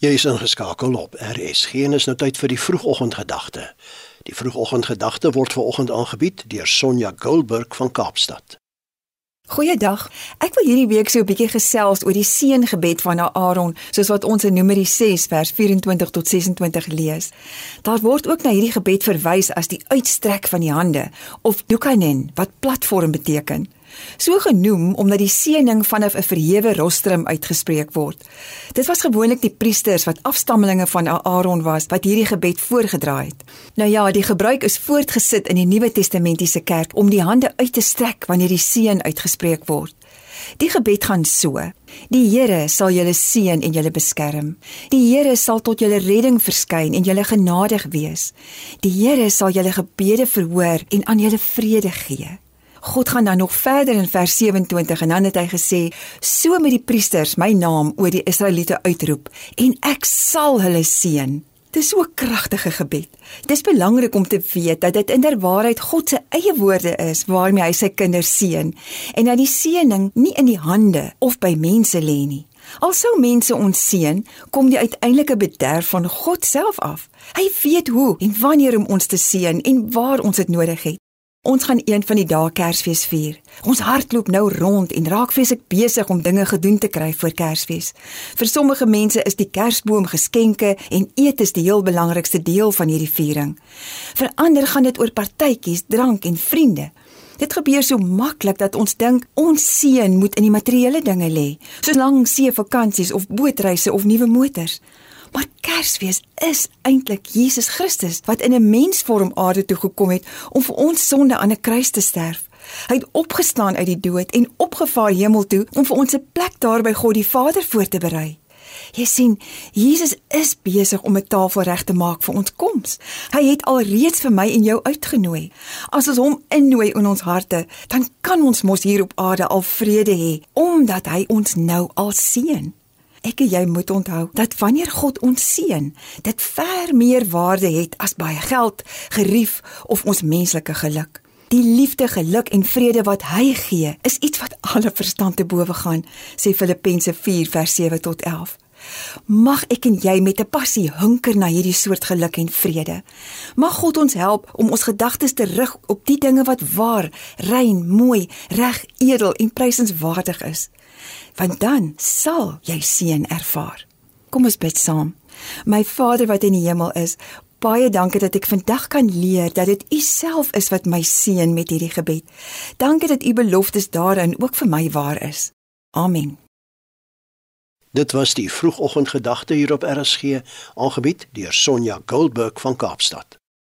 Jy is ingeskakel op RSG en is nou tyd vir die vroegoggendgedagte. Die vroegoggendgedagte word veraloggend aangebied deur Sonja Goldberg van Kaapstad. Goeiedag. Ek wil hierdie week so 'n bietjie gesels oor die seëngebed van Aaron, soos wat ons in Numeri 6 vers 24 tot 26 lees. Daar word ook na hierdie gebed verwys as die uitstrek van die hande of dukanen wat platform beteken. So genoem omdat die seëning vanaf 'n verhewe rostrum uitgespreek word. Dit was gewoonlik die priesters wat afstammelinge van Aaron was wat hierdie gebed voorgedra het. Nou ja, die gebruik is voortgesit in die Nuwe Testamentiese kerk om die hande uit te strek wanneer die seën uitgespreek word. Die gebed gaan so: Die Here sal julle seën en julle beskerm. Die Here sal tot julle redding verskyn en julle genadig wees. Die Here sal julle gebede verhoor en aan julle vrede gee. God gaan dan nog verder in vers 27 en dan het hy gesê: "So met die priesters my naam oor die Israeliete uitroep en ek sal hulle seën." Dis so 'n kragtige gebed. Dis belangrik om te weet dat dit inderwaarheid God se eie woorde is waarmee hy sy kinders seën en dat die seëning nie in die hande of by mense lê nie. Al sou mense ons seën, kom die uiteindelike bederf van God self af. Hy weet hoe en wanneer om ons te seën en waar ons dit nodig het. Ons gaan een van die dae Kersfees vier. Ons hardloop nou rond en raak vreeslik besig om dinge gedoen te kry vir Kersfees. Vir sommige mense is die Kersboom geskenke en eet is die heel belangrikste deel van hierdie viering. Vir ander gaan dit oor partytjies, drank en vriende. Dit gebeur so maklik dat ons dink ons seën moet in die materiële dinge lê, soos lang see vakansies of bootreise of nuwe motors. Maar Kersfees is eintlik Jesus Christus wat in 'n mensvorm aarde toe gekom het om vir ons sonde aan 'n kruis te sterf. Hy het opgestaan uit die dood en opgevaar hemel toe om vir ons 'n plek daar by God die Vader voor te berei. Jy sien, Jesus is besig om 'n tafel reg te maak vir ons koms. Hy het alreeds vir my en jou uitgenooi. As ons hom innooi in ons harte, dan kan ons mos hier op aarde al vrede hê omdat hy ons nou al seën. Ek en jy moet onthou dat wanneer God ons seën, dit ver meer waarde het as baie geld, gerief of ons menslike geluk. Die liefde, geluk en vrede wat hy gee, is iets wat alle verstand te bowe gaan, sê Filippense 4 vers 7 tot 11. Mag ek en jy met 'n passie hunker na hierdie soort geluk en vrede. Mag God ons help om ons gedagtes te rig op die dinge wat waar, rein, mooi, reg, edel en prysenswaardig is want dan sal jy seën ervaar. Kom ons bid saam. My Vader wat in die hemel is, baie dankie dat ek vandag kan leer dat dit U self is wat my seën met hierdie gebed. Dankie dat U beloftes daarin ook vir my waar is. Amen. Dit was die vroegoggendgedagte hier op RSG, aangebied deur Sonja Goldberg van Kaapstad.